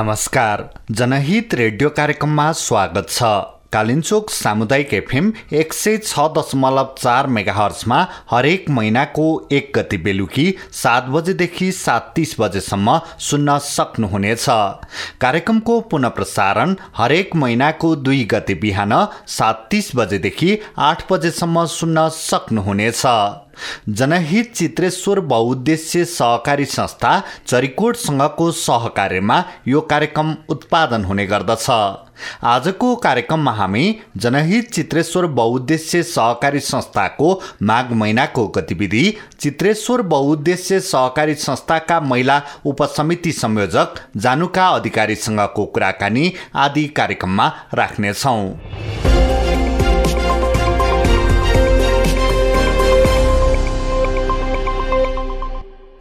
नमस्कार। जनहित रेडियो कार्यक्रममा स्वागत छ। कालिन्चोक सामुदायिक एफएम एक सय छ दशमलव चार मेगाहर्समा हरेक महिनाको एक गति बेलुकी सात बजेदेखि सात तिस बजेसम्म सुन्न सक्नुहुनेछ। कार्यक्रमको पुनः प्रसारण हरेक महिनाको दुई गति बिहान सात तिस बजेदेखि आठ बजेसम्म सुन्न सक्नुहुनेछ। जनहित चित्रेश्वर बहुद्देश्य सहकारी संस्था चरिकोटसँगको सहकार्यमा यो कार्यक्रम उत्पादन हुने गर्दछ। आजको कार्यक्रममा हामी जनहित चित्रेश्वर बहुद्देश्य सहकारी संस्थाको माघ महिनाको गतिविधि चित्रेश्वर बहुद्देश्य सहकारी संस्थाका महिला उपसमिति संयोजक जानुका अधिकारीसँगको कुराकानी आदि कार्यक्रममा राख्नेछौँ।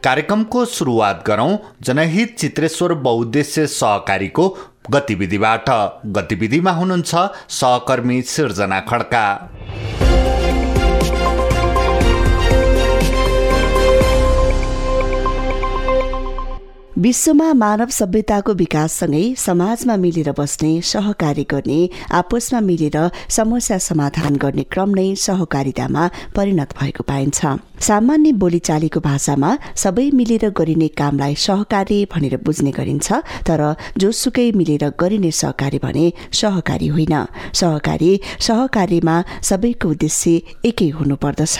कार्यक्रमको सुरुवात गरौँ जनहित चित्रेश्वर बहुद्देश्य सहकारीको गतिविधिबाट। गतिविधिमा हुनुहुन्छ सहकर्मी सिर्जना खड्का। विश्वमा मानव सभ्यताको विकाससँगै समाजमा मिलेर बस्ने सहकारी गर्ने आपसमा मिलेर समस्या समाधान गर्ने क्रम नै सहकारितामा परिणत भएको पाइन्छ। सामान्य बोलीचालीको भाषामा सबै मिलेर गरिने कामलाई सहकारी भनेर बुझ्ने गरिन्छ तर जोसुकै मिलेर गरिने सहकारी भने सहकारी होइन। सहकारी सहकारीमा सबैको उद्देश्य एकै हुनुपर्दछ।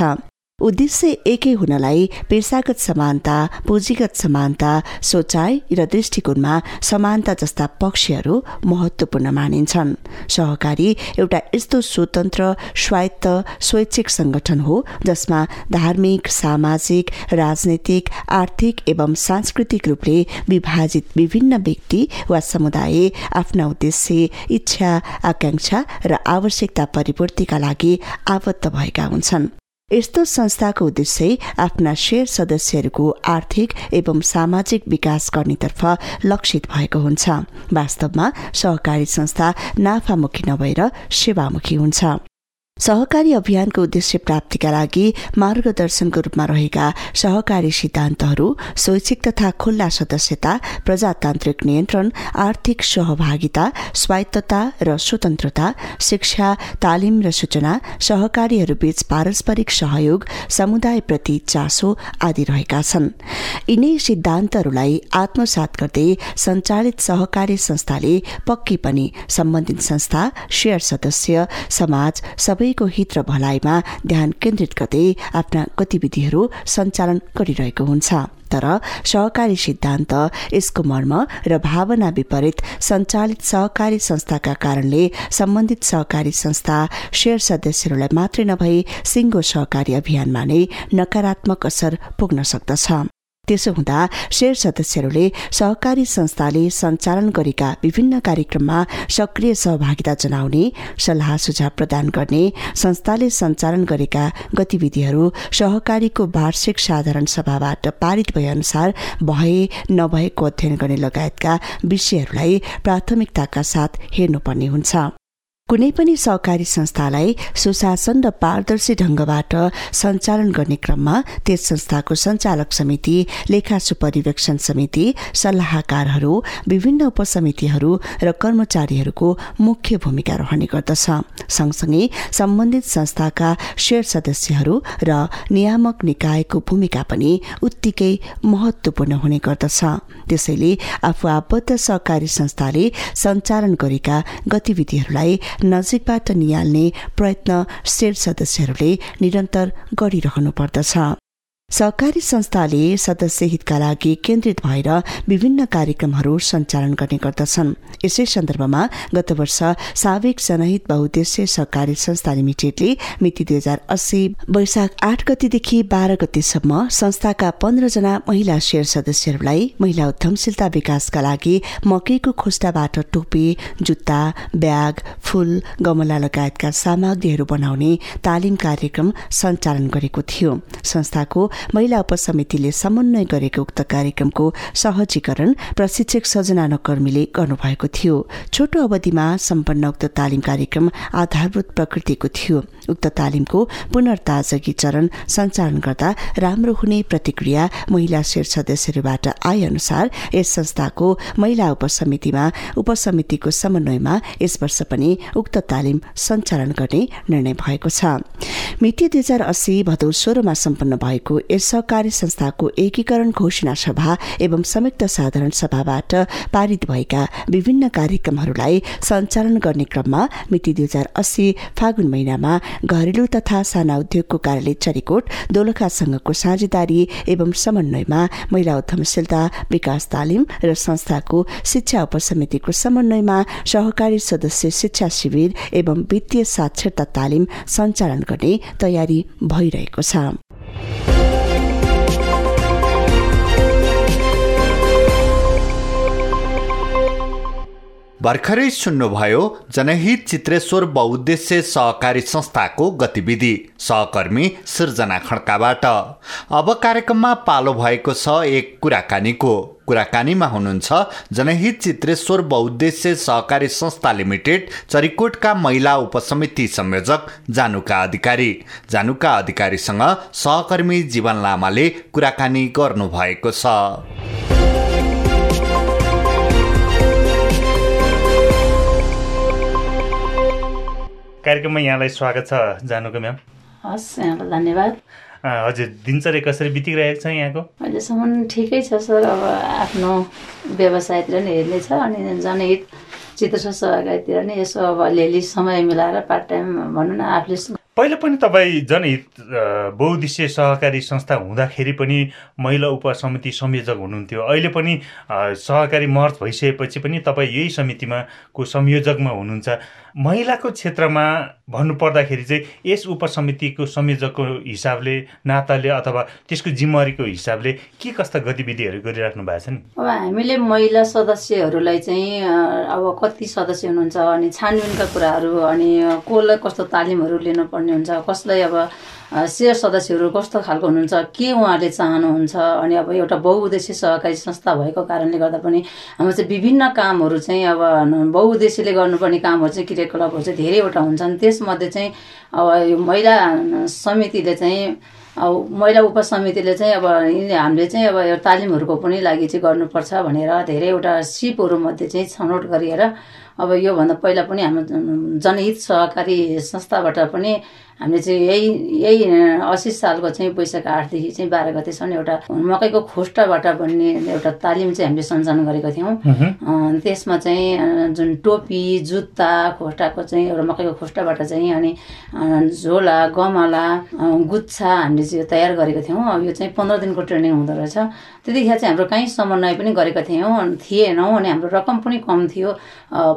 उद्देश्य एकै हुनलाई पेसागत समानता पुँजीगत समानता सोचाइ र दृष्टिकोणमा समानता जस्ता पक्षहरू महत्वपूर्ण मानिन्छन्। सहकारी एउटा यस्तो स्वतन्त्र स्वायत्त स्वैच्छिक संगठन हो जसमा धार्मिक सामाजिक राजनैतिक आर्थिक एवं सांस्कृतिक रूपले विभाजित विभिन्न व्यक्ति वा समुदाय आफ्ना उद्देश्य इच्छा आकांक्षा र आवश्यकता परिपूर्तिका लागि आबद्ध भएका हुन्छन्। यस्तो संस्थाको उद्देश्य आफ्ना शेयर सदस्यहरूको आर्थिक एवं सामाजिक विकास गर्नेतर्फ लक्षित भएको हुन्छ। वास्तवमा सहकारी संस्था नाफामुखी नभएर सेवामुखी हुन्छ। सहकारी अभियानको उद्देश्य प्राप्तिका लागि मार्गदर्शनको रूपमा रहेका सहकारी सिद्धान्तहरू स्वैच्छिक तथा खुल्ला सदस्यता प्रजातान्त्रिक नियन्त्रण आर्थिक सहभागिता स्वायत्तता र स्वतन्त्रता शिक्षा तालिम र सूचना सहकारीहरूबीच पारस्परिक सहयोग समुदायप्रति चासो आदि रहेका छन्। यिनै सिद्धान्तहरूलाई आत्मसात गर्दै सञ्चालित सहकारी संस्थाले पक्की पनि सम्बन्धित संस्था शेयर सदस्य समाज सबै सबैको हित र भलाइमा ध्यान केन्द्रित गर्दै आफ्ना गतिविधिहरू सञ्चालन गरिरहेको हुन्छ। तर सहकारी सिद्धान्त यसको मर्म र भावना विपरीत सञ्चालित सहकारी संस्थाका कारणले सम्बन्धित सहकारी संस्था शेयर सदस्यहरूलाई मात्रै नभई सिङ्गो सहकारी अभियानमा नै नकारात्मक असर पुग्न सक्दछ। त्यसो हुँदा शेयर सदस्यहरूले सहकारी संस्थाले सञ्चालन गरेका विभिन्न कार्यक्रममा सक्रिय सहभागिता जनाउने सल्लाह सुझाव प्रदान गर्ने संस्थाले सञ्चालन गरेका गतिविधिहरू सहकारीको वार्षिक साधारण सभाबाट पारित भए अनुसार भए नभएको अध्ययन गर्ने लगायतका विषयहरूलाई प्राथमिकताका साथ हेर्नुपर्ने हुन्छ। कुनै पनि सहकारी संस्थालाई सुशासन र पारदर्शी ढंगबाट सञ्चालन गर्ने क्रममा त्यस संस्थाको सञ्चालक समिति लेखा सुपरिवेक्षण समिति सल्लाहकारहरू विभिन्न उपसमितिहरू र कर्मचारीहरूको मुख्य भूमिका रहने गर्दछ। सँगसँगै सम्बन्धित संस्थाका शेयर सदस्यहरू र नियामक निकायको भूमिका पनि उत्तिकै महत्वपूर्ण हुने गर्दछ। त्यसैले आफू आबद्ध सहकारी संस्थाले सञ्चालन गरेका गतिविधिहरूलाई नजिकबाट निहाल्ने प्रयत्न सेल सदस्यहरूले निरन्तर गरिरहनु पर्दछ। सहकारी संस्थाले सदस्य हितका लागि केन्द्रित भएर विभिन्न कार्यक्रमहरू सञ्चालन गर्ने गर्दछन्। यसै सन्दर्भमा गत वर्ष साविक जनहित बहुद्देश्य सहकारी संस्था लिमिटेडले मिति दुई हजार अस्सी वैशाख आठ गतिदेखि बाह्र गतिसम्म संस्थाका पन्ध्रजना महिला शेयर सदस्यहरूलाई महिला उद्यमशीलता विकासका लागि मकैको खोस्टाबाट टोपी जुत्ता ब्याग फूल गमला लगायतका सामग्रीहरू बनाउने तालिम कार्यक्रम सञ्चालन गरेको थियो। संस्थाको महिला उपसमितिले समन्वय गरेको उक्त कार्यक्रमको सहजीकरण प्रशिक्षक सजना नकर्मीले गर्नुभएको थियो। छोटो अवधिमा सम्पन्न उक्त तालिम कार्यक्रम आधारभूत प्रकृतिको थियो। उक्त तालिमको पुनर्ताजगी चरण सञ्चालन गर्दा राम्रो हुने प्रतिक्रिया महिला शीर्ष सदस्यहरूबाट आए अनुसार यस संस्थाको महिला उपसमितिमा उपसमितिको समन्वयमा यस वर्ष पनि उक्त तालिम सञ्चालन गर्ने निर्णय भएको छ। मिति दुई हजार अस्सी भदौ सोह्रमा सम्पन्न भएको यस सहकारी संस्थाको एकीकरण घोषणा सभा एवं संयुक्त साधारण सभाबाट पारित भएका विभिन्न कार्यक्रमहरूलाई सञ्चालन गर्ने क्रममा मिति दुई हजार अस्सी फागुन महिनामा घरेलु तथा साना उद्योगको कार्यालय चरीकोट दोलखासँगको साझेदारी एवं समन्वयमा महिला उद्यमशीलता विकास तालिम र संस्थाको शिक्षा उपसमितिको समन्वयमा सहकारी सदस्य शिक्षा शिविर एवं वित्तीय साक्षरता तालिम सञ्चालन गर्ने तयारी भइरहेको छ। भर्खरै सुन्नुभयो जनहित चित्रेश्वर बहुद्देश्य सहकारी संस्थाको गतिविधि। सहकर्मी सृजना खड्काबाट। अब कार्यक्रममा पालो भएको छ एक कुराकानीको कुराकानीमा हुनुहुन्छ जनहित चित्रेश्वर बहुद्देश्य सहकारी संस्था लिमिटेड चरिकोटका महिला उपसमिति संयोजक जानुका अधिकारी। जानुका अधिकारीसँग सहकर्मी जीवन लामाले कुराकानी गर्नुभएको छ। कार्यक्रममा यहाँलाई स्वागत छ जानुको म्याम। हस् यहाँलाई धन्यवाद। हजुर दिनचर्या कसरी बितिरहेको छ यहाँको? अहिलेसम्म ठिकै छ सर। अब आफ्नो व्यवसायतिर नै हेर्नेछ अनि जनहित चित्र सहकारीतिर नै यसो अब अलिअलि समय मिलाएर पार्ट टाइम भनौँ न आफूले पहिला पनि तपाईँ जनहित बहुद्देश्य सहकारी संस्था हुँदाखेरि पनि महिला उपसमिति संयोजक हुनुहुन्थ्यो। अहिले पनि सहकारी मर्च भइसकेपछि पनि तपाईँ यही समितिमा को संयोजकमा हुनुहुन्छ। महिलाको क्षेत्रमा भन्नुपर्दाखेरि चाहिँ यस उपसमितिको संयोजकको हिसाबले नाताले अथवा त्यसको जिम्मेवारीको हिसाबले के कस्ता गतिविधिहरू गरिराख्नु भएको छ नि? अब हामीले महिला सदस्यहरूलाई चाहिँ अब कति सदस्य हुनुहुन्छ अनि छानबिनका कुराहरू अनि कसलाई कस्तो तालिमहरू लिनुपर्ने हुन्छ कसलाई अब सेयर सदस्यहरू कस्तो खालको हुनुहुन्छ के उहाँले चाहनुहुन्छ अनि अब एउटा बहुउद्देश्य सहकारी संस्था भएको कारणले गर्दा पनि हाम्रो चाहिँ विभिन्न कामहरू चाहिँ अब बहुउद्देश्यले गर्नुपर्ने कामहरू चाहिँ क्रियाकलापहरू चाहिँ धेरैवटा हुन्छन्। त्यसमध्ये चाहिँ अब यो महिला समितिले चाहिँ अब महिला उपसमितिले चाहिँ अब हामीले चाहिँ अब यो तालिमहरूको पनि लागि चाहिँ गर्नुपर्छ भनेर धेरैवटा सिपहरूमध्ये चाहिँ छनौट गरेर अब योभन्दा पहिला पनि हाम्रो जनहित सहकारी संस्थाबाट पनि हामीले चाहिँ यही यही असी सालको चाहिँ वैशाख आठदेखि चाहिँ बाह्र गतेसम्म एउटा मकैको खोस्टाबाट बन्ने एउटा तालिम चाहिँ हामीले सञ्चालन गरेका थियौँ। त्यसमा चाहिँ जुन टोपी जुत्ता खोस्टाको चाहिँ एउटा मकैको खोस्टाबाट चाहिँ अनि झोला गमला गुच्छा हामीले चाहिँ तयार गरेको थियौँ। अब यो चाहिँ पन्ध्र दिनको ट्रेनिङ हुँदो रहेछ। त्यतिखेर चाहिँ हाम्रो कहीँ समन्वय पनि गरेका थियौँ थिएनौँ अनि हाम्रो रकम पनि कम थियो।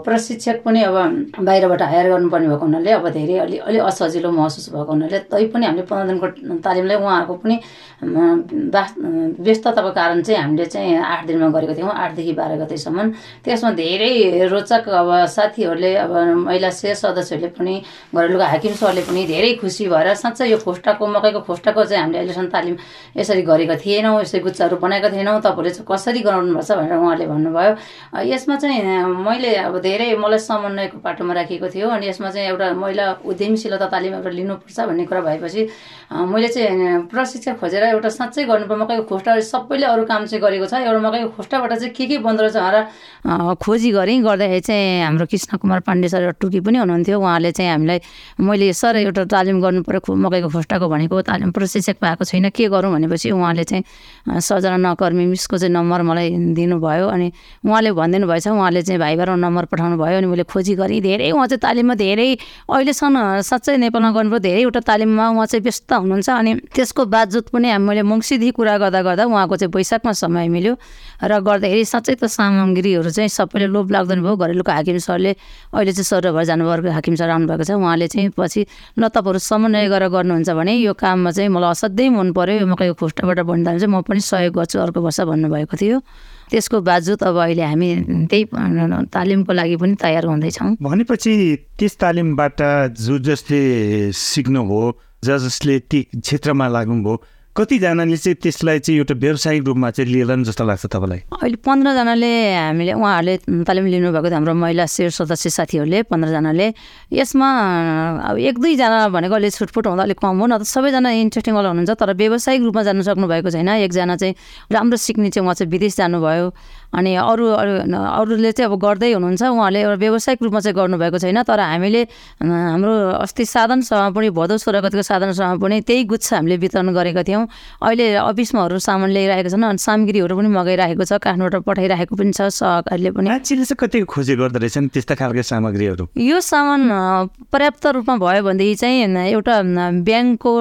प्रशिक्षक पनि अब बाहिरबाट हायर गर्नुपर्ने भएको हुनाले अब धेरै अलि अलि असजिलो महसुस भएको हुनाले तैपनि हामीले पन्ध्र दिनको तालिमलाई उहाँहरूको पनि व्यस्तताको कारण चाहिँ हामीले चाहिँ आठ दिनमा गरेको थियौँ आठदेखि बाह्र गतेसम्म। त्यसमा धेरै रोचक अब साथीहरूले अब महिला सेयर सदस्यहरूले पनि घरेलुको हाकिम सरले पनि धेरै खुसी भएर साँच्चै यो खोस्टाको मकैको खोस्टाको चाहिँ हामीले अहिलेसम्म तालिम यसरी गरेका थिएनौँ यसरी गुच्चाहरू बनाएका थिएनौँ। तपाईँहरूले चाहिँ कसरी गराउनुपर्छ भनेर उहाँले भन्नुभयो। यसमा चाहिँ मैले अब धेरै मलाई समन्वयको पाटोमा राखेको थियो अनि यसमा चाहिँ एउटा महिला उद्यमशीलता तालिम एउटा लिनुपर्छ भन्ने कुरा भएपछि मैले चाहिँ प्रशिक्षक खोजेर एउटा साँच्चै गर्नुपर्छ। मकैको खोस्टा सबैले अरू काम चाहिँ गरेको छ। एउटा मकैको खोस्टाबाट चाहिँ के के बन्दो रहेछ भनेर खोजी गरेँ। गर्दाखेरि चाहिँ हाम्रो कृष्ण कुमार पाण्डे सर एउटा टुकी पनि हुनुहुन्थ्यो। उहाँले चाहिँ हामीलाई मैले सर एउटा तालिम गर्नु पऱ्यो मकैको खोस्टाको भनेको तालिम प्रशिक्षक पाएको छैन के गरौँ भनेपछि उहाँले चाहिँ सजना नकर्मी मिसको चाहिँ नम्बर मलाई दिनुभयो। अनि उहाँले भनिदिनु भएछ उहाँले चाहिँ भाइ नम्बर पठाउनु भयो अनि मैले खोजी गरेँ। धेरै उहाँ चाहिँ तालिममा धेरै अहिलेसम्म साँच्चै नेपालमा गर्नुभयो धेरैवटा तालिममा उहाँ चाहिँ व्यस्त हुनुहुन्छ अनि त्यसको बावजुद पनि मैले मङ्सिरदेखि कुरा गर्दा गर्दा उहाँको चाहिँ वैशाखमा समय मिल्यो र गर्दाखेरि साँच्चै त सामग्रीहरू चाहिँ सबैले लोभ लाग्दैन भयो। घरेलुको हाकिम सरले अहिले चाहिँ सर भएर जानुभएको हाकिम सर आउनुभएको छ। उहाँले चाहिँ पछि ल तपाईँहरू समन्वय गरेर गर्नुहुन्छ भने यो काममा चाहिँ मलाई असाध्यै मन पऱ्यो यो मकैको खोस्टाबाट बन्दा चाहिँ म पनि सहयोग गर्छु। अर्को वर्ष भन्नुभएको थियो। त्यसको बावजुद अब अहिले हामी त्यही तालिमको लागि पनि तयार हुँदैछौँ। भनेपछि त्यस तालिमबाट जो जसले सिक्नुभयो ज जसले ती क्षेत्रमा लाग्नुभयो कतिजनाले चाहिँ त्यसलाई चाहिँ एउटा व्यावसायिक रूपमा चाहिँ लिएलान् जस्तो लाग्छ तपाईँलाई? अहिले पन्ध्रजनाले हामीले उहाँहरूले तालिम लिनुभएको थियो हाम्रो महिला शेर सदस्य साथीहरूले पन्ध्रजनाले। यसमा अब एक दुईजना भनेको अलिक छुटपुट हुँदा अलिक कम हो न त सबैजना इन्ट्रेस्टिङवाला हुनुहुन्छ तर व्यावसायिक रूपमा जानु सक्नु भएको छैन। एकजना चाहिँ राम्रो सिक्ने चाहिँ उहाँ चाहिँ विदेश जानुभयो। अनि अरू अरू अरूले चाहिँ अब गर्दै हुनुहुन्छ उहाँले एउटा व्यावसायिक रूपमा चाहिँ गर्नुभएको छैन तर हामीले हाम्रो अस्ति साधन सभा पनि भदौ सोह्र गतिको साधन सभा पनि त्यही गुच्छ हामीले वितरण गरेका थियौँ। अहिले अफिसमाहरू सामान ल्याइरहेको छन् अनि सामग्रीहरू पनि मगाइरहेको छ काठमाडौँ पठाइरहेको पनि छ सहकारीले पनि। कति खोजी गर्दो रहेछन् त्यस्ता खालको सामग्रीहरू? यो सामान पर्याप्त रूपमा भयो भनेदेखि चाहिँ एउटा ब्याङ्कको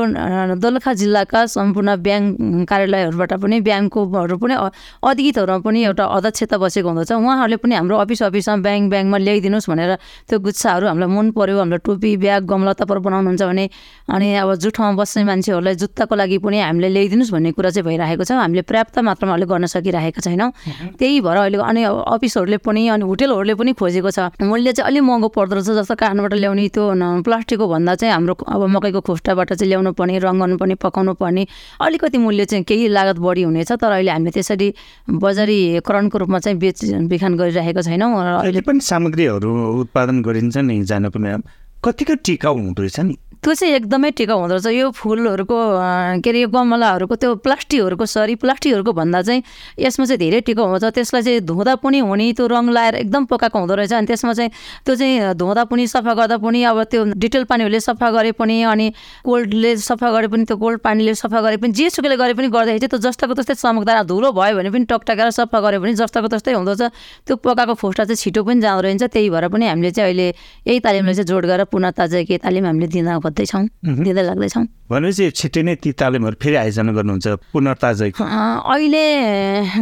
दोलखा जिल्लाका सम्पूर्ण ब्याङ्क कार्यालयहरूबाट पनि ब्याङ्ककोहरू पनि अधिकृतहरूमा पनि एउटा अध्यक्षता बसेको हुँदछ उहाँहरूले पनि हाम्रो अफिस अफिसमा ब्याङ्क ब्याङ्कमा ल्याइदिनुहोस् भनेर त्यो गुच्छाहरू हामीलाई मन पऱ्यो हाम्रो टोपी ब्याग गमला तपर बनाउनुहुन्छ भने अनि अब जुठाउमा बस्ने मान्छेहरूलाई जुत्ताको लागि पनि हामीले ल्याइदिनुहोस् भन्ने कुरा चाहिँ भइरहेको छ। हामीले पर्याप्त मात्रामा अहिले गर्न सकिरहेका छैनौँ। त्यही भएर अहिले अनि अफिसहरूले पनि अनि होटेलहरूले पनि खोजेको छ। मूल्य चाहिँ अलिक महँगो पर्दो रहेछ जस्तो काठबाट ल्याउने त्यो प्लास्टिकको भन्दा चाहिँ हाम्रो अब मकैको खोस्टाबाट चाहिँ ल्याउनु पर्ने रङ्गाउनु पर्ने पकाउनु पर्ने अलिकति मूल्य चाहिँ केही लागत बढी हुनेछ। तर अहिले हामीले त्यसरी बजारीकरण को रूपमा चाहिँ बेच बिखान गरिरहेको छैनौँ र अहिले पनि सामग्रीहरू उत्पादन गरिन्छ नि जान पनि। कतिको टिकाउ हुँदो रहेछ नि? त्यो चाहिँ एकदमै टिकाउ हुँदो रहेछ। यो फुलहरूको के अरे यो गमलाहरूको त्यो प्लास्टिकहरूको सरी प्लास्टिकहरूको भन्दा चाहिँ यसमा चाहिँ धेरै टिकाउ हुन्छ त्यसलाई चाहिँ धुँदा पनि हुने त्यो रङ लाएर एकदम पकाएको हुँदो रहेछ। अनि त्यसमा चाहिँ त्यो चाहिँ धुँदा पनि सफा गर्दा पनि अब त्यो डिटेल पानीहरूले सफा गरे पनि अनि कोल्डले सफा गरे पनि त्यो कोल्ड पानीले सफा गरे पनि जे सुकेले गरे पनि गर्दाखेरि चाहिँ त्यो जस्ताको त्यस्तै चमकदार धुलो भयो भने पनि टकटकाएर सफा गऱ्यो भने जस्ताको त्यस्तै हुँदो रहेछ। त्यो पकाएको फोस्टा चाहिँ छिटो पनि जाँदो रहेछ त्यही भएर पनि हामीले चाहिँ अहिले यही तालिमलाई चाहिँ जोड गरेर पुनः ताजा के तालिम हामीले दिँदा खोज्दैछौँ दिँदै लाग्दैछौँ। भनेपछि छिट्टै नै ती तालिमहरू फेरि आयोजना गर्नुहुन्छ पुनर्ताजै। अहिले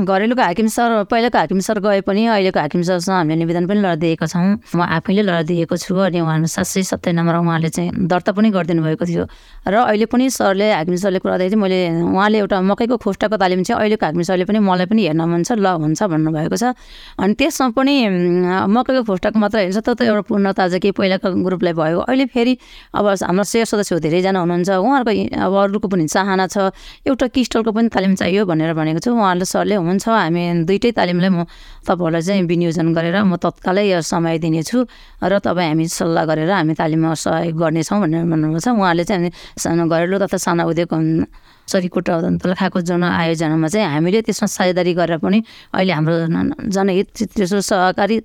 घरेलुको हाकिम सर पहिलाको हाकिम सर गए पनि अहिलेको हाकिम सरसँग हामीले निवेदन पनि लडिदिएका छौँ। म आफैले लडिदिएको छु अनि उहाँ सात सय सत्तरी नम्बर उहाँले चाहिँ दर्ता पनि गरिदिनु भएको थियो। र अहिले पनि सरले हाकिम सरले कुरा चाहिँ मैले उहाँले एउटा मकैको खोस्टाको तालिम चाहिँ अहिलेको हाकिम सरले पनि मलाई पनि हेर्न मन छ ल हुन्छ भन्नुभएको छ। अनि त्यसमा पनि मकैको खोस्टाको मात्र हेर्छ त एउटा पूर्ण ताजा केही पहिलाको ग्रुपलाई भयो। अहिले फेरि अब हाम्रो सेयर सदस्यहरू धेरैजना हुनुहुन्छ। उहाँहरूको अब अरूको पनि चाहना छ। एउटा क्रिस्टलको पनि तालिम चाहियो भनेर भनेको छु। उहाँहरूले सरले हुन्छ हामी दुइटै तालिमलाई म तपाईँहरूलाई चाहिँ विनियोजन गरेर म तत्कालै समय दिनेछु र तपाईँ हामी सल्लाह गरेर हामी तालिममा सहयोग गर्नेछौँ भनेर भन्नुभएको छ। उहाँले चाहिँ सानो घरेलु तथा साना उद्योग सरीकोट खाएको जुन आयोजनामा चाहिँ हामीले त्यसमा साझेदारी गरेर पनि अहिले हाम्रो जनहित तेस्रो सहकारी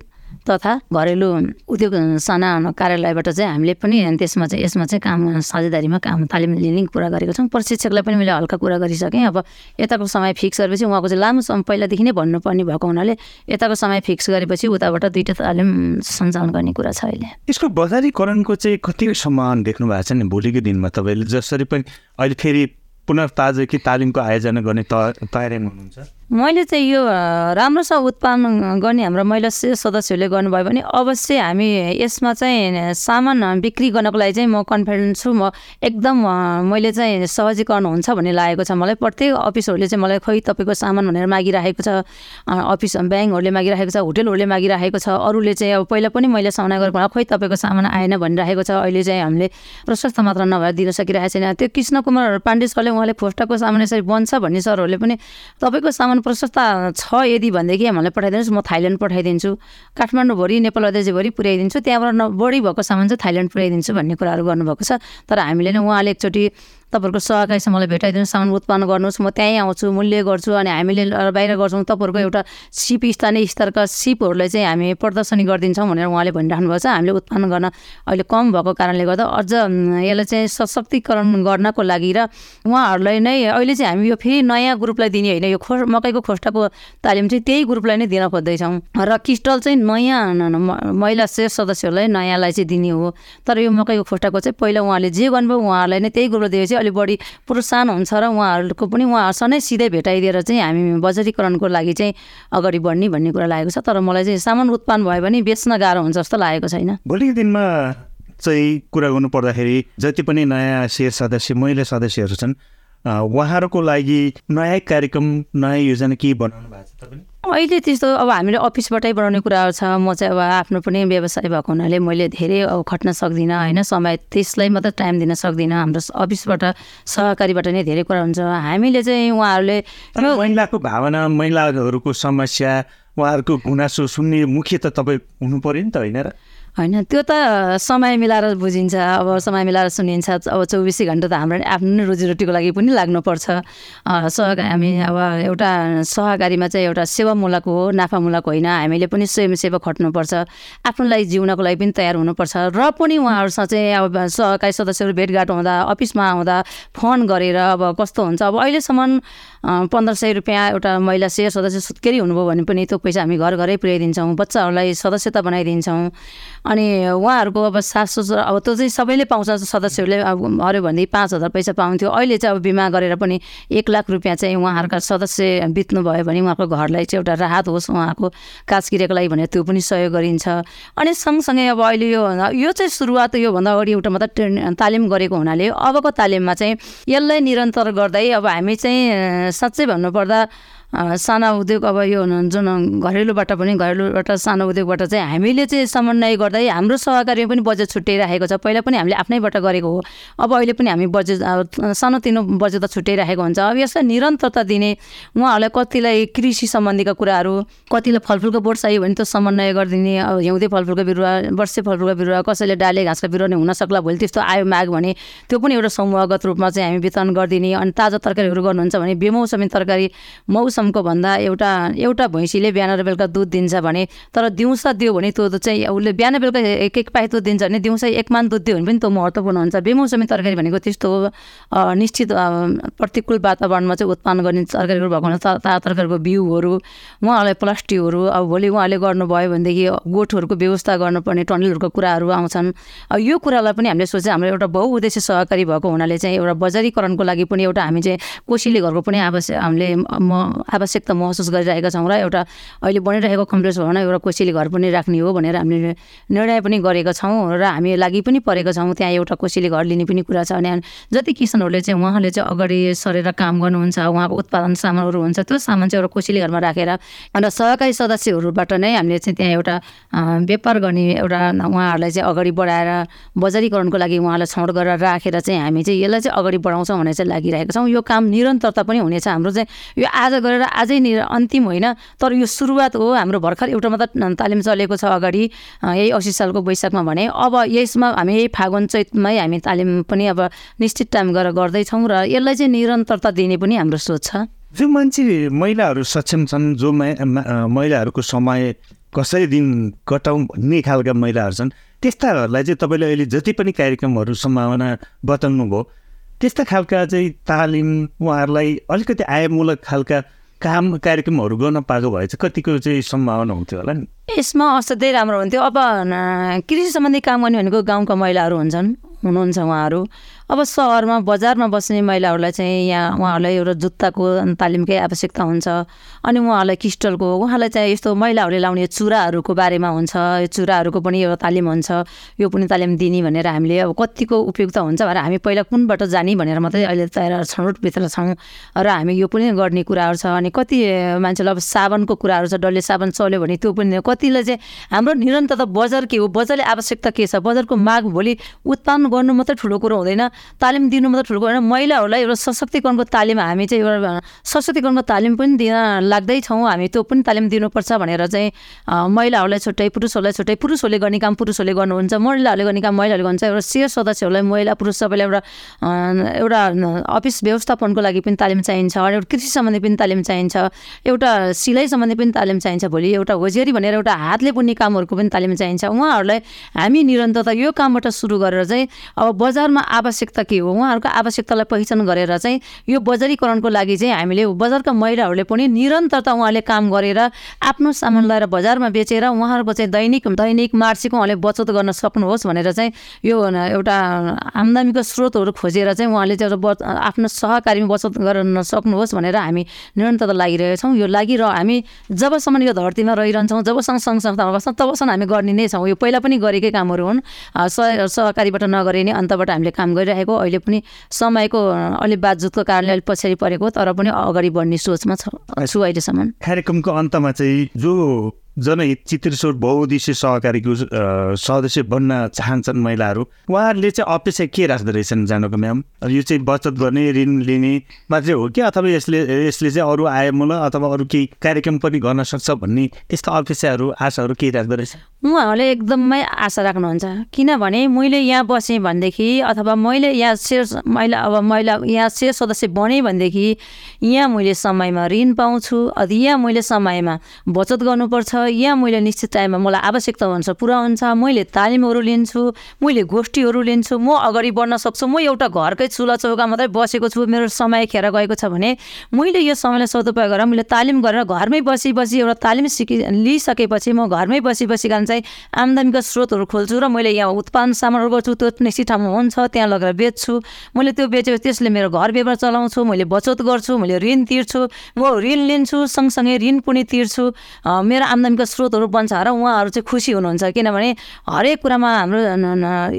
तथा घरेलु उद्योग साना कार्यालयबाट चाहिँ हामीले पनि त्यसमा चाहिँ यसमा चाहिँ काम साझेदारीमा काम तालिम लिने कुरा गरेको छौँ। प्रशिक्षकलाई पनि मैले हल्का कुरा गरिसकेँ। अब यताको समय फिक्स गरेपछि उहाँको चाहिँ लामो समय पहिलादेखि नै भन्नुपर्ने भएको हुनाले यताको समय फिक्स गरेपछि उताबाट दुइटा तालिम सञ्चालन गर्ने कुरा छ अहिले। यसको बजारीकरणको चाहिँ कतिसम्म देख्नु भएको छ नि भोलिको दिनमा? तपाईँले जसरी पनि अहिले फेरि पुनर्ताजा कि तालिमको आयोजना गर्ने तयारीमा हुनुहुन्छ? मैले चाहिँ यो राम्रोसँग उत्पादन गर्ने हाम्रो महिला सदस्यहरूले गर्नुभयो भने अवश्य हामी यसमा चाहिँ सामान बिक्री गर्नको लागि चाहिँ म कन्फिडेन्ट छु। म एकदम मैले चाहिँ सहजीकरण हुन्छ भन्ने लागेको छ मलाई। प्रत्येक अफिसहरूले चाहिँ मलाई खोइ तपाईँको सामान भनेर मागिराखेको छ अफिस ब्याङ्कहरूले मागिराखेको छ होटेलहरूले मागिराखेको छ अरूले चाहिँ अब पहिला पनि मैले सामना गरेको खोइ तपाईँको सामान आएन भनिराखेको छ अहिले चाहिँ हामीले प्रशस्त मात्रा नभएर दिन सकिरहेको छैन। त्यो कृष्ण कुमार पाण्डे सरले उहाँले खोस्टाको सामान यसरी बन्छ भन्ने सरहरूले पनि तपाईँको सामान सामान प्रशस्त छ यदि भनेदेखि हामीलाई पठाइदिनुहोस् म थाइल्यान्ड पठाइदिन्छु। काठमाडौँभरि नेपाल अध्यक्षभरि पुर्याइदिन्छु। त्यहाँबाट न बढी भएको सामान चाहिँ थाइल्यान्ड पुर्याइदिन्छु भन्ने कुराहरू गर्नुभएको छ। तर हामीले नै उहाँले एकचोटि तपाईँहरूको सहकारीसँग मलाई भेटाइदिनु सामान उत्पन्न गर्नुहोस् म त्यहीँ आउँछु मूल्य गर्छु अनि हामीले बाहिर गर्छौँ। तपाईँहरूको एउटा सिप स्थानीय स्तरका सिपहरूलाई चाहिँ हामी प्रदर्शनी गरिदिन्छौँ भनेर उहाँले भनिराख्नु भएको छ। हामीले उत्पन्न गर्न अहिले कम भएको कारणले गर्दा अझ यसलाई चाहिँ सशक्तिकरण गर्नको लागि र उहाँहरूलाई नै अहिले चाहिँ हामी यो फेरि नयाँ ग्रुपलाई दिने होइन यो खो मकैको खोस्टाको तालिम चाहिँ त्यही ग्रुपलाई नै दिन खोज्दैछौँ। र क्रिस्टल चाहिँ नयाँ महिला शेष सदस्यहरूलाई नयाँलाई चाहिँ दिने हो। तर यो मकैको खोस्टाको चाहिँ पहिला उहाँले जे गर्नुभयो उहाँहरूलाई नै त्यही ग्रुपलाई दिएपछि अलिक बढी प्रोत्साहन हुन्छ र उहाँहरूको पनि उहाँहरूसँगै सिधै भेटाइदिएर चाहिँ हामी बजारीकरणको लागि चाहिँ अगाडि बढ्ने भन्ने कुरा लागेको छ। तर मलाई चाहिँ सामान उत्पादन भयो भने बेच्न गाह्रो हुन्छ जस्तो लागेको छैन। भोलिको दिनमा चाहिँ कुरा गर्नु पर्दाखेरि जति पनि नयाँ सेयर सदस्य महिला सदस्यहरू छन् उहाँहरूको लागि नयाँ कार्यक्रम नयाँ योजना के बनाउनु भएको छ तपाईँले? अहिले त्यस्तो अब हामीले अफिसबाटै बनाउने कुराहरू छ। म चाहिँ अब आफ्नो पनि व्यवसाय भएको हुनाले मैले धेरै अब खट्न सक्दिनँ होइन? समय त्यसलाई मात्रै टाइम दिन सक्दिनँ। हाम्रो अफिसबाट सहकारीबाट नै धेरै कुरा हुन्छ। हामीले चाहिँ उहाँहरूले महिलाको भावना महिलाहरूको समस्या उहाँहरूको गुनासो सुन्ने मुख्य त तपाईँ हुनु पऱ्यो नि त होइन र? होइन त्यो त समय मिलाएर बुझिन्छ अब समय मिलाएर सुनिन्छ अब चौबिसै घन्टा त हाम्रो आफ्नो नै रोजीरोटीको लागि पनि लाग्नुपर्छ। सहकारी हामी अब एउटा सहकारीमा चाहिँ एउटा सेवामूलक हो नाफामूलक होइन हामीले पनि स्वयंसेवा खट्नुपर्छ आफ्नो लागि जिउनको लागि पनि तयार हुनुपर्छ र पनि उहाँहरूसँग चाहिँ अब सहकारी सदस्यहरू भेटघाट हुँदा अफिसमा आउँदा फोन गरेर अब कस्तो हुन्छ अब अहिलेसम्म पन्ध्र सय रुपियाँ एउटा महिला सेयर सदस्य सुत्केरी हुनुभयो भने पनि त्यो पैसा हामी घर घरै पुर्याइदिन्छौँ बच्चाहरूलाई सदस्यता बनाइदिन्छौँ। अनि उहाँहरूको अब सास ससुर अब त्यो चाहिँ सबैले पाउँछ सदस्यहरूले अब मऱ्यो भनेदेखि पाँच हजार पैसा पाउँथ्यो। अहिले चाहिँ अब बिमा गरेर पनि एक लाख रुपियाँ चाहिँ उहाँहरूका सदस्य बित्नु भयो भने उहाँको घरलाई चाहिँ एउटा राहत होस् उहाँको काजकिरेको लागि भनेर त्यो पनि सहयोग गरिन्छ। अनि सँगसँगै अब अहिले यो यो चाहिँ सुरुवात योभन्दा अगाडि एउटा मात्रै तालिम गरेको हुनाले अबको तालिममा चाहिँ यसलाई निरन्तर गर्दै अब हामी चाहिँ साँच्चै भन्नुपर्दा साना उद्योग अब यो जुन घरेलुबाट पनि घरेलुबाट सानो उद्योगबाट चाहिँ हामीले चाहिँ समन्वय गर्दै हाम्रो सहकारीमा पनि बजेट छुट्याइराखेको छ। पहिला पनि हामीले आफ्नैबाट गरेको हो। अब अहिले पनि हामी बजेट सानोतिनो बजेट त छुट्याइराखेको हुन्छ। अब यसलाई निरन्तरता दिने उहाँहरूलाई कतिलाई कृषि सम्बन्धीका कुराहरू कतिलाई फलफुलको बोट चाहियो भने त्यो समन्वय गरिदिने अब हिउँदे फलफुलको बिरुवा वर्षे फलफुलको बिरुवा कसैले डाले घाँसको बिरुवा नै हुनसक्ला भोलि त्यस्तो आयो माग भने त्यो पनि एउटा समूहगत रूपमा चाहिँ हामी वितरण गरिदिने अनि ताजा तरकारीहरू गर्नुहुन्छ भने बेमौसमी तरकारी मौसम किसिमको भन्दा एउटा एउटा भैँसीले बिहान र बेलुका दुध दिन्छ भने तर दिउँसो दियो भने त्यो चाहिँ उसले बिहान बेलुका एक एक पाइ दुध दिन्छ भने दिउँसो एकमान दुध दियो भने पनि त्यो महत्त्वपूर्ण हुन्छ बेमौसमी तरकारी भनेको त्यस्तो निश्चित प्रतिकूल वातावरणमा चाहिँ उत्पादन गर्ने तरकारीहरू भएको हुन्छ ताजा तरकारीको बिउहरू उहाँहरूलाई प्लास्टिकहरू अब भोलि उहाँले गर्नुभयो भनेदेखि गोठहरूको व्यवस्था गर्नुपर्ने टनलहरूको कुराहरू आउँछन्। यो कुरालाई पनि हामीले सोचे हाम्रो एउटा बहुउद्देश्य सहकारी भएको हुनाले चाहिँ एउटा बजारीकरणको लागि पनि एउटा हामी चाहिँ कोसीले घरको पनि आवश्यक हामीले म आवश्यकता महसुस गरिरहेका छौँ र एउटा अहिले बनिरहेको कम्प्लेक्स भवन एउटा कोसीले घर पनि राख्ने हो भनेर हामीले निर्णय पनि गरेका छौँ र हामी लागि पनि परेका छौँ। त्यहाँ एउटा कोसीले घर लिने पनि कुरा छ अनि जति किसानहरूले चाहिँ उहाँले चाहिँ अगाडि सरेर काम गर्नुहुन्छ उहाँको उत्पादन सामानहरू हुन्छ त्यो सामान चाहिँ एउटा कोसीले घरमा राखेर अन्त सहकारी सदस्यहरूबाट नै हामीले चाहिँ त्यहाँ एउटा व्यापार गर्ने एउटा उहाँहरूलाई चाहिँ अगाडि बढाएर बजारीकरणको लागि उहाँलाई छौड गरेर राखेर चाहिँ हामी चाहिँ यसलाई चाहिँ अगाडि बढाउँछौँ भनेर चाहिँ लागिरहेका छौँ। यो काम निरन्तरता पनि हुनेछ। हाम्रो चाहिँ यो आज गरेर आजै अन्तिम होइन। तर यो सुरुवात हो हाम्रो भर्खर एउटा मात्र तालिम चलेको छ अगाडि यही असी सालको वैशाखमा भने। अब यसमा हामी यही फागुन चैतमै हामी तालिम पनि अब निश्चित टाइम गरेर गर्दैछौँ र यसलाई चाहिँ निरन्तरता दिने पनि हाम्रो सोच छ। जो मान्छे महिलाहरू सक्षम छन् जो महिलाहरूको समय कसरी दिन कटाउँ भन्ने खालका महिलाहरू छन् त्यस्ताहरूलाई चाहिँ तपाईँले अहिले जति पनि कार्यक्रमहरू सम्भावना बताउनु भयो त्यस्ता खालका चाहिँ तालिम उहाँहरूलाई अलिकति आयमूलक खालका काम कार्यक्रमहरू गर्न पाएको भए चाहिँ कतिको चाहिँ सम्भावना हुन्थ्यो होला नि? यसमा असाध्यै राम्रो हुन्थ्यो। अब कृषि सम्बन्धी काम गर्ने भनेको गाउँका महिलाहरू हुन्छन् हुनुहुन्छ उहाँहरू। अब सहरमा बजारमा बस्ने महिलाहरूलाई चाहिँ यहाँ उहाँहरूलाई एउटा जुत्ताको तालिमकै आवश्यकता हुन्छ। अनि उहाँहरूलाई क्रिस्टलको उहाँलाई चाहिँ यस्तो महिलाहरूले लाउने चुराहरूको बारेमा हुन्छ। यो चुराहरूको पनि एउटा तालिम हुन्छ। यो पनि तालिम दिने भनेर हामीले अब कतिको उपयुक्त हुन्छ भनेर हामी पहिला कुनबाट जाने भनेर मात्रै अहिले तयार छनौटभित्र छौँ। र हामी यो पनि गर्ने कुराहरू छ। अनि कति मान्छेलाई अब साबनको कुराहरू छ डल्ले साबन चल्यो भने त्यो पनि कतिलाई चाहिँ हाम्रो निरन्तरता बजार के हो? बजारले आवश्यकता के छ? बजारको माग भोलि उत्पादन गर्नु मात्रै ठुलो कुरो हुँदैन। तालिम दिनु मात्रै ठुलो होइन। महिलाहरूलाई एउटा सशक्तिकरणको तालिम हामी चाहिँ एउटा सशक्तिकरणको तालिम पनि दिन लाग्दैछौँ। हामी त्यो पनि तालिम दिनुपर्छ भनेर चाहिँ महिलाहरूलाई छुट्टै पुरुषहरूलाई छुट्टै पुरुषहरूले गर्ने काम पुरुषहरूले गर्नुहुन्छ। महिलाहरूले गर्ने काम महिलाहरूले गर्नुहुन्छ। एउटा सेयर सदस्यहरूलाई महिला पुरुष सबैलाई एउटा एउटा अफिस व्यवस्थापनको लागि पनि तालिम चाहिन्छ। एउटा कृषि सम्बन्धी पनि तालिम चाहिन्छ। एउटा सिलाइ सम्बन्धी पनि तालिम चाहिन्छ भोलि। एउटा होजियारी भनेर एउटा हातले बुन्ने कामहरूको पनि तालिम चाहिन्छ। उहाँहरूलाई हामी निरन्तरता यो कामबाट सुरु गरेर चाहिँ अब बजारमा आवश्यकता के हो? उहाँहरूको आवश्यकतालाई पहिचान गरेर चाहिँ यो बजारीकरणको लागि चाहिँ हामीले बजारका महिलाहरूले पनि निरन्तरता उहाँले काम गरेर आफ्नो सामान लगाएर बजारमा बेचेर उहाँहरूको चाहिँ दैनिक दैनिक मार्सिक उहाँले बचत गर्न सक्नुहोस् भनेर चाहिँ यो एउटा आम्दामीको स्रोतहरू खोजेर चाहिँ उहाँले चाहिँ आफ्नो सहकारीमा बचत गर्न सक्नुहोस् भनेर हामी निरन्तरता लागिरहेका छौँ। यो लागि र हामी जबसम्म यो धरतीमा रहिरहन्छौँ जबसम्म सङ्घ संस्थामा बस्छौँ तबसम्म हामी गर्ने नै छौँ। यो पहिला पनि गरेकै कामहरू हुन्। सहकारीबाट नगर नगरी नै अन्तबाट हामीले काम गरिरहेको अहिले पनि समयको अलिक बाजुतको कारणले अलिक पछाडि परेको तर पनि अगाडि बढ्ने सोचमा छु अहिलेसम्म। कार्यक्रमको अन्तमा चाहिँ जो जनहित चित्रेश्वर बहुद्देश्य सहकारीको सदस्य बन्न चाहन्छन् महिलाहरू उहाँहरूले चाहिँ अपेक्षा के राख्दो रहेछन् जानुको म्याम? यो चाहिँ बचत गर्ने ऋण लिने मात्रै हो कि अथवा यसले यसले चाहिँ अरू आयमूलक अथवा अरू केही कार्यक्रम पनि गर्न सक्छ भन्ने त्यस्तो अपेक्षाहरू आशाहरू केही राख्दो रहेछ? उहाँहरूले एकदमै आशा राख्नुहुन्छ। किनभने मैले यहाँ बसेँ भनेदेखि अथवा मैले यहाँ सेयर महिला अब महिला यहाँ सेयर सदस्य बनेँ भनेदेखि यहाँ मैले समयमा ऋण पाउँछु अझ यहाँ मैले समयमा बचत गर्नुपर्छ यहाँ मैले निश्चित टाइममा मलाई आवश्यकता हुन्छ पुरा हुन्छ मैले तालिमहरू लिन्छु मैले गोष्ठीहरू लिन्छु म अगाडि बढ्न सक्छु म एउटा घरकै चुला चौका मात्रै बसेको छु मेरो समय खेर गएको छ भने मैले यो समयलाई सदुपयोग गरेर मैले तालिम गरेर घरमै बसी बसी एउटा तालिम सिकि लिइसकेपछि म घरमै बसी बसी कारण चाहिँ स्रोतहरू खोल्छु र मैले यहाँ उत्पादन सामानहरू गर्छु। त्यो निश्चित ठाउँमा हुन्छ त्यहाँ लगेर बेच्छु। मैले त्यो बेचेपछि त्यसले मेरो घर व्यवहार चलाउँछु मैले बचत गर्छु मैले ऋण तिर्छु म ऋण लिन्छु सँगसँगै ऋण पनि तिर्छु। मेरो आम्दानी इन्कमका स्रोतहरू बन्छ र उहाँहरू चाहिँ खुसी हुनुहुन्छ किनभने हरेक कुरामा हाम्रो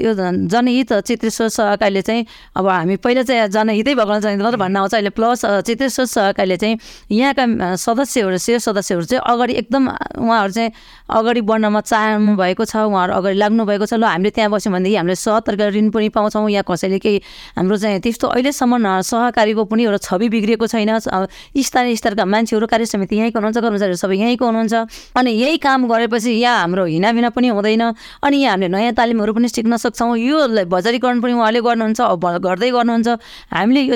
यो जनहित चित्रेश्वर सहकारीले चाहिँ अब हामी पहिला चाहिँ जनहितै भगवान् मात्रै भन्न आउँछ अहिले प्लस चित्रेश्वर सहकारीले चाहिँ यहाँका सदस्यहरू शेर सदस्यहरू चाहिँ अगाडि एकदम उहाँहरू चाहिँ अगाडि बढ्नमा चाहनु भएको छ उहाँहरू अगाडि लाग्नु भएको छ ल हामीले त्यहाँ बस्यौँ भनेदेखि हामीले सहतरका ऋण पनि पाउँछौँ। यहाँ कसैले केही हाम्रो चाहिँ त्यस्तो अहिलेसम्म सहकारीको पनि एउटा छवि बिग्रिएको छैन। स्थानीय स्तरका मान्छेहरू कार्य समिति यहीँको हुनुहुन्छ कर्मचारीहरू सबै यहीँको हुनुहुन्छ। अनि यही काम गरेपछि यहाँ हाम्रो हिनाबिना पनि हुँदैन। अनि यहाँ हामीले नयाँ तालिमहरू पनि सिक्न सक्छौँ। यो बजारीकरण पनि उहाँले गर्नुहुन्छ गर्दै गर्नुहुन्छ। हामीले यो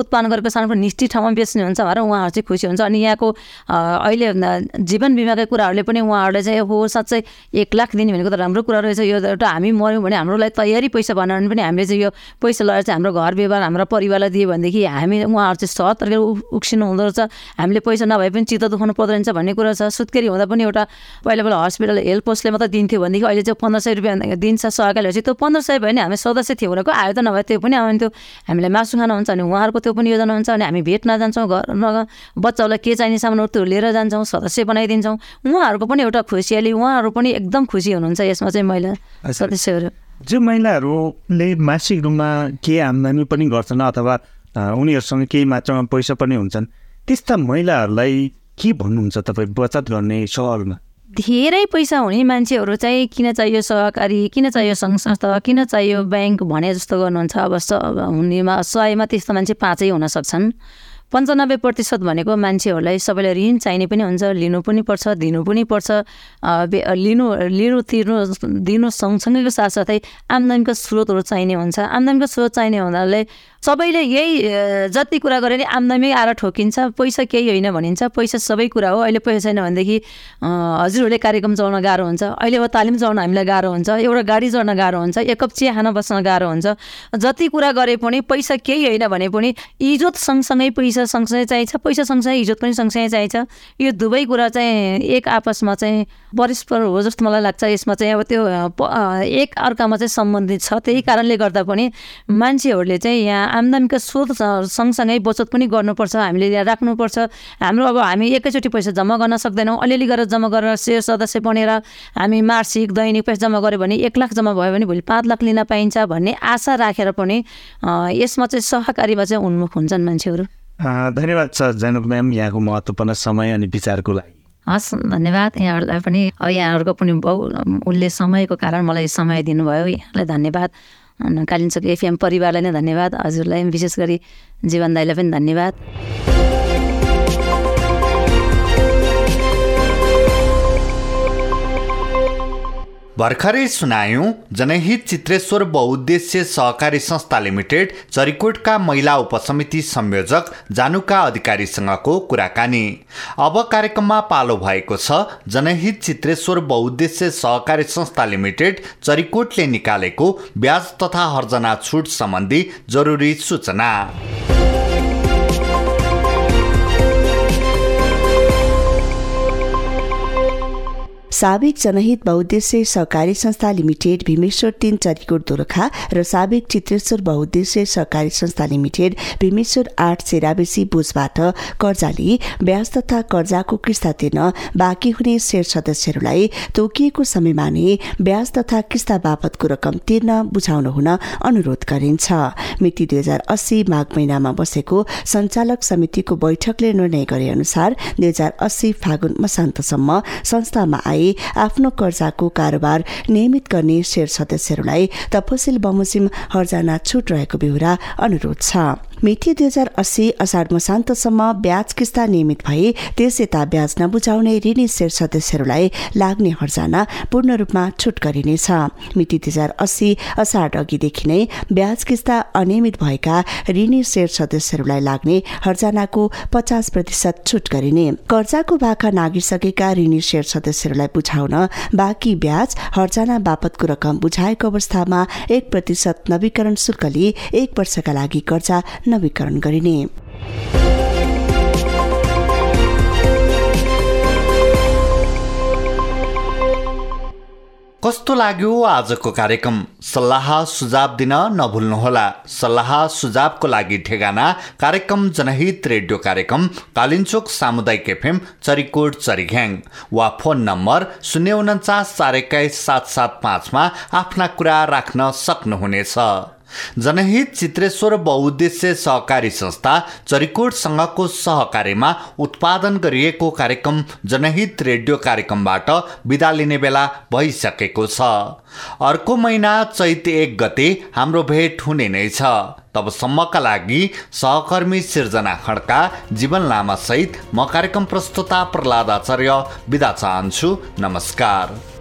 उत्पादन गरेको पनि निश्चित ठाउँमा बेच्ने हुन्छ भनेर उहाँहरू चाहिँ खुसी हुन्छ अनि यहाँको अहिले जीवन बिमाका कुराहरूले पनि उहाँहरूले चाहिँ हो साँच्चै एक लाख दिने भनेको त राम्रो कुरा रहेछ। यो एउटा हामी मऱ्यौँ भने हाम्रोलाई तयारी पैसा बनायो भने पनि हामीले चाहिँ यो पैसा लगाएर चाहिँ हाम्रो घर व्यवहार हाम्रो परिवारलाई दियो भनेदेखि हामी उहाँहरू चाहिँ सहज तरिकाले उक्सिनु हुँदो रहेछ। हामीले पैसा नभए पनि चित्त दुखाउनु पर्दो रहेछ भन्ने कुरा छ। सुत्केरी हुँदा पनि एउटा पहिला पहिला हस्पिटल हेल्थ पोस्टले मात्रै दिन्थ्यो भनेदेखि अहिले चाहिँ पन्ध्र सय रुपियाँ दिन्छ सहकारी भएपछि त्यो पन्ध्र सय भयो भने हामी सदस्य थियो भनेको आयो त नभए त्यो पनि आउँथ्यो हामीलाई मासु खान हुन्छ अनि उहाँहरूको त्यो पनि योजना हुन्छ अनि हामी भेट्न जान्छौँ घर बच्चाहरूलाई के चाहिने सामानहरू त्यो लिएर जान्छौँ सदस्य बनाइदिन्छौँ। उहाँहरूको पनि एउटा खुसियाली उहाँहरू पनि एकदम खुसी हुनुहुन्छ यसमा चाहिँ महिला सदस्यहरू। जो महिलाहरूले मासिक रूपमा के आम्दानी पनि गर्छन् अथवा उनीहरूसँग केही मात्रामा पैसा पनि हुन्छन् त्यस्ता महिलाहरूलाई के भन्नुहुन्छ तपाईँ बचत गर्ने सहरमा? धेरै पैसा हुने मान्छेहरू चाहिँ किन चाहियो सहकारी किन चाहियो सङ्घ संस्था किन चाहियो ब्याङ्क भने जस्तो गर्नुहुन्छ अब हुनेमा सयमा त्यस्तो मान्छे पाँचै हुन सक्छन्। पन्चानब्बे प्रतिशत भनेको मान्छेहरूलाई सबैलाई ऋण चाहिने पनि हुन्छ लिनु पनि पर्छ दिनु पनि पर्छ। लिनु लिनु तिर्नु दिनु सँगसँगैको साथसाथै आम्दानीको स्रोतहरू चाहिने हुन्छ। आम्दानीको स्रोत चाहिने हुनाले सबैले यही जति कुरा गरे नि आम्दानी आएर ठोकिन्छ। पैसा केही होइन भनिन्छ। पैसा सबै कुरा हो। अहिले पैसा छैन भनेदेखि हजुरहरूले कार्यक्रम चलाउन गाह्रो हुन्छ। अहिले अब तालिम चलाउन हामीलाई गाह्रो हुन्छ। एउटा गाडी चढ्न गाह्रो हुन्छ। एक कप चिया खान बस्न गाह्रो हुन्छ। जति कुरा गरे पनि पैसा केही होइन भने पनि इज्जत सँगसँगै पैसा सँगसँगै चाहिन्छ। पैसा सँगसँगै इज्जत पनि सँगसँगै चाहिन्छ। यो दुवै कुरा चाहिँ एक आपसमा चाहिँ परस्पर हो जस्तो मलाई लाग्छ। यसमा चाहिँ अब त्यो एक अर्कामा चाहिँ सम्बन्धित छ। त्यही कारणले गर्दा पनि मान्छेहरूले चाहिँ यहाँ आम्दानीका स्रोत सँगसँगै बचत पनि गर्नुपर्छ हामीले यहाँ राख्नुपर्छ। हाम्रो अब हामी एकैचोटि पैसा जम्मा गर्न सक्दैनौँ। अलिअलि गरेर जम्मा गरेर सेयर सदस्य बनेर हामी मासिक दैनिक पैसा जम्मा गऱ्यो भने एक लाख जम्मा भयो भने भोलि पाँच लाख लिन पाइन्छ भन्ने आशा राखेर पनि यसमा चाहिँ सहकारीमा चाहिँ उन्मुख हुन्छन् मान्छेहरू। धन्यवाद छ जैनब म्याम यहाँको महत्त्वपूर्ण समय अनि विचारको लागि। हस् धन्यवाद। यहाँहरूलाई पनि यहाँहरूको पनि बहु उसले समयको कारण मलाई समय दिनुभयो। यहाँलाई धन्यवाद। कालिम्चोक एफएम परिवारलाई नै धन्यवाद। हजुरलाई विशेष गरी जीवन दाईलाई पनि धन्यवाद। भर्खरै सुनायौँ जनहित चित्रेश्वर बहुद्देश्य सहकारी संस्था लिमिटेड चरिकोटका महिला उपसमिति संयोजक जानुका अधिकारीसँगको कुराकानी। अब कार्यक्रममा पालो भएको छ जनहित चित्रेश्वर बहुद्देश्य सहकारी संस्था लिमिटेड चरिकोटले निकालेको ब्याज तथा हर्जना छुट सम्बन्धी जरुरी सूचना। साबिक जनहित बहुद्देश्य सहकारी संस्था लिमिटेड भीमेश्वर तीन चरीकोट दोलखा र साबिक चित्रेश्वर बहुद्देश्य सहकारी संस्था लिमिटेड भीमेश्वर आठ सेराबेसी बुझबाट कर्जा लिई ब्याज तथा कर्जाको किस्ता तिर्न बाँकी हुने शेयर सदस्यहरूलाई तोकिएको समयमा नै ब्याज तथा किस्ता बापतको रकम तिर्न बुझाउन हुन अनुरोध गरिन्छ। मिति दुई हजार अस्सी माघ महिनामा बसेको सञ्चालक समितिको बैठकले निर्णय गरे अनुसार दुई हजार अस्सी फागुन मसान्तसम्म संस्थामा आए आफ्नो कर्जाको कारोबार नियमित गर्ने शेयर सदस्यहरूलाई तपसिल बमोजिम हर्जाना छुट रहेको बेहोरा अनुरोध छ। मिति दुई हजार अस्सी असाढ मसान्तसम्म ब्याज किस्ता नियमित भए त्यस यता ब्याज नबुझाउने ऋणी शेयर सदस्यहरूलाई लाग्ने हर्जाना पूर्ण रूपमा छुट गरिनेछ। मिति दुई हजार अस्सी असाढ अघिदेखि नै ब्याज किस्ता अनियमित भएका ऋणी शेयर सदस्यहरूलाई लाग्ने हर्जानाको पचास प्रतिशत छुट गरिने। कर्जाको भाका नागिसकेका ऋणी शेयर सदस्यहरूलाई बुझाउन बाँकी ब्याज हर्जाना बापतको रकम बुझाएको अवस्थामा एक प्रतिशत नवीकरण शुल्क लिई एक वर्षका लागि कर्जा नवीकरण गरिने। कस्तो लाग्यो आजको कार्यक्रम? सल्लाह सुझाव दिन नभुल्नुहोला। सल्लाह सुझावको लागि ठेगाना कार्यक्रम जनहित रेडियो कार्यक्रम कालिन्चोक सामुदायिक एफएम चरिकोट चरिघ्याङ। वा फोन नम्बर शून्य उन्चास चार एक्काइस सात सात पाँचमा आफ्ना कुरा राख्न सक्नुहुनेछ। जनहित चित्रेश्वर बहुद्देश्य सहकारी संस्था चरिकोटसँगको सहकार्यमा उत्पादन गरिएको कार्यक्रम जनहित रेडियो कार्यक्रमबाट विदा लिने बेला भइसकेको छ। अर्को महिना चैत एक गते हाम्रो भेट हुने नै छ। तबसम्मका लागि सहकर्मी सिर्जना खड्का जीवन लामा सहित म कार्यक्रम प्रस्तुता प्रहलाद आचार्य विदा चाहन्छु। नमस्कार।